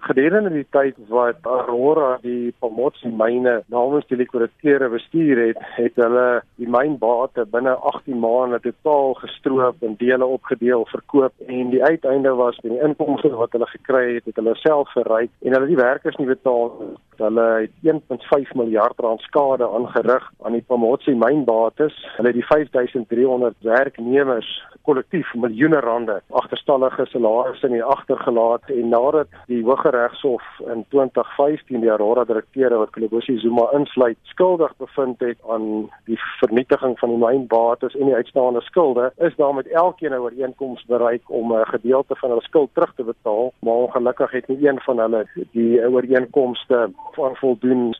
Gedurende die tyd wat Aurora die Pomotsi myne namens die liquidateure bestuur het, het hulle die mynbate binne 18 maande totaal gestroop en dele opgedeel, verkoop en die uiteinde was die inkomste wat hulle gekry het, het hulle self verryk en hulle die werkers nie betaal nie. Hulle het 1.5 miljard rand skade aangerig aan die Pomotsi mynbates. Hulle het die 5300 werknemers kollektief miljoene rande agterstallige salarisse in die agtergelaat en nadat die Hooggeregshof in 2015 die Aurora direkteure wat Kolobosi Zuma insluit skuldig bevind het aan die vernietiging van die mynbates en die uitstaande skulde is daar met elkeen 'n ooreenkoms bereik om 'n gedeelte van hulle skuld terug te betaal maar ongelukkig het nie een van hulle die ooreenkomste voldoen.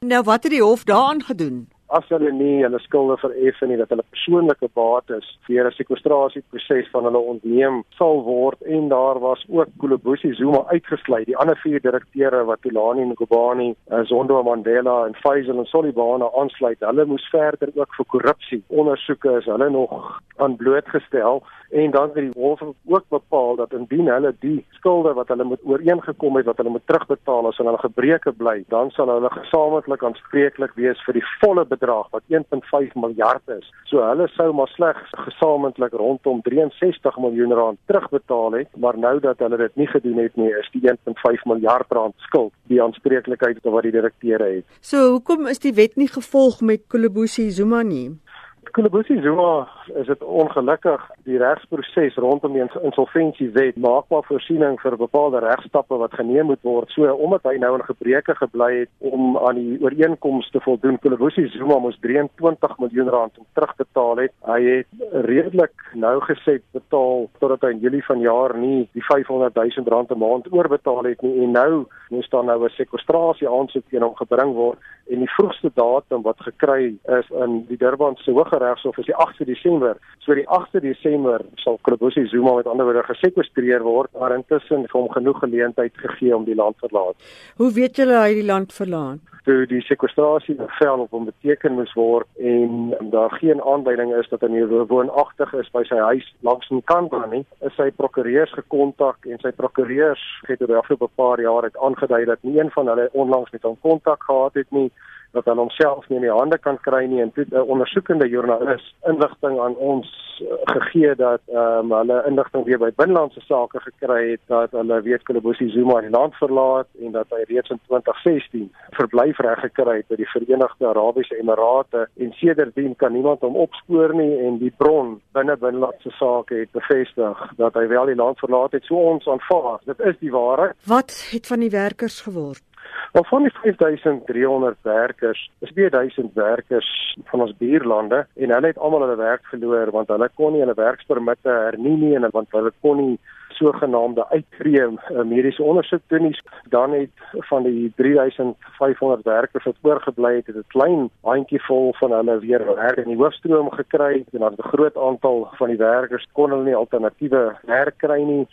Nou wat het die hof daaraan gedoen? As hulle nie hulle skulde vereffen nie dat hulle persoonlike bates vir 'n sekwestrasieproses van hulle ontneem sal word en daar was ook Kolobosi Zuma uitgesluit. Die ander vier direkteure wat Tulani Ngubani, eh, Zondo Mandela en Faisal en Solibana aansluit hulle moes verder ook vir korrupsie ondersoeke is hulle nog aan blootgestel en dan het die hof ook bepaal dat indien hulle die skulde wat hulle moet ooreengekom het wat hulle moet terugbetaal as hulle gebreke bly dan sal hulle gesamentlik aanspreeklik wees vir die volle bedrag wat 1.5 miljard is. So hulle sou maar slegs gesamentlik rondom 63 miljoen rand terugbetaal het, maar nou dat hulle dit nie gedoen het nie, is die 1.5 miljard rand skuld die aanspreeklikheid wat die direkteure het. So hoekom is die wet nie gevolg met Kolobusi Zuma nie? Kolobusi Zuma is dit ongelukkig die regsproses rondom die insolventiewet maak maar voorsiening vir bepaalde regstappe wat geneem moet word. So omdat hy nou in gebreke gebly het om aan die ooreenkomste te voldoen, Kolobusi Zuma moes 23 miljoen rand terugbetaal het. Hy het redelik nou gesê betaal totdat hy in Julie vanjaar nie die 500 000 rand 'n maand oorbetaal het nie en nou moes daar nou 'n sekwestrasie aansoek teen hom gebring word en die vroegste datum wat gekry is in die Durban se Hooggeregshof is die 8de Desember. So die 8de Desember sal Kolobosi Zuma met ander woorde gesekwestreer word, maar intussen het hom genoeg geleentheid gegee om die land verlaat. Hoe weet julle hy die land verlaat? Toe die sekwestrasie bevel op hom beteken moes word en daar geen aanduiding is dat hy woonagtig is by sy huis langs in Kandla nie, is sy prokureurs gekontak en sy prokureurs het oor die afgelope paar jaar het aangedui dat nie een van hulle onlangs met hom kontak gehad het nie dat hy homself nie in die hande kan kry nie en toe 'n ondersoekende joernalis inligting aan ons uh, gegee dat ehm um, hulle inligting weer by binlandse sake gekry het dat hulle weet Kolobosi Zuma die land verlaat en dat hy reeds in 2016 verblyfreg gekry het by die Verenigde Arabiese Emirate en sedertdien kan niemand hom opspoor nie en die bron binne binlandse sake het bevestig dat hy wel die land verlaat het. So ons aanvaar dit is die waarheid. Wat het van die werkers geword? Maar van die 5300 werkers, is 2000 werkers van ons buurlande en hulle het almal hulle werk verloor want hulle kon nie hulle werkspermitte hernie nie en want hulle kon nie sogenaamde uittreë uh, mediese ondersoek doen nie. Dan het van die 3500 werkers wat oorgebly het, het 'n klein handjievol van hulle weer werk in die hoofstroom gekry. En dan 'n groot aantal van die werkers kon hulle nie alternatiewe werk kry nie.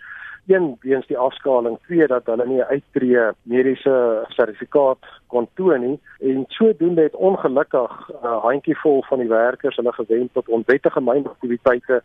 Een weens die afskaling, twee dat hulle nie 'n uittreë mediese sertifikaat kon toon nie. En sodoende het ongelukkig 'n uh, handjievol van die werkers hulle gewend tot onwettige mynaktiwiteite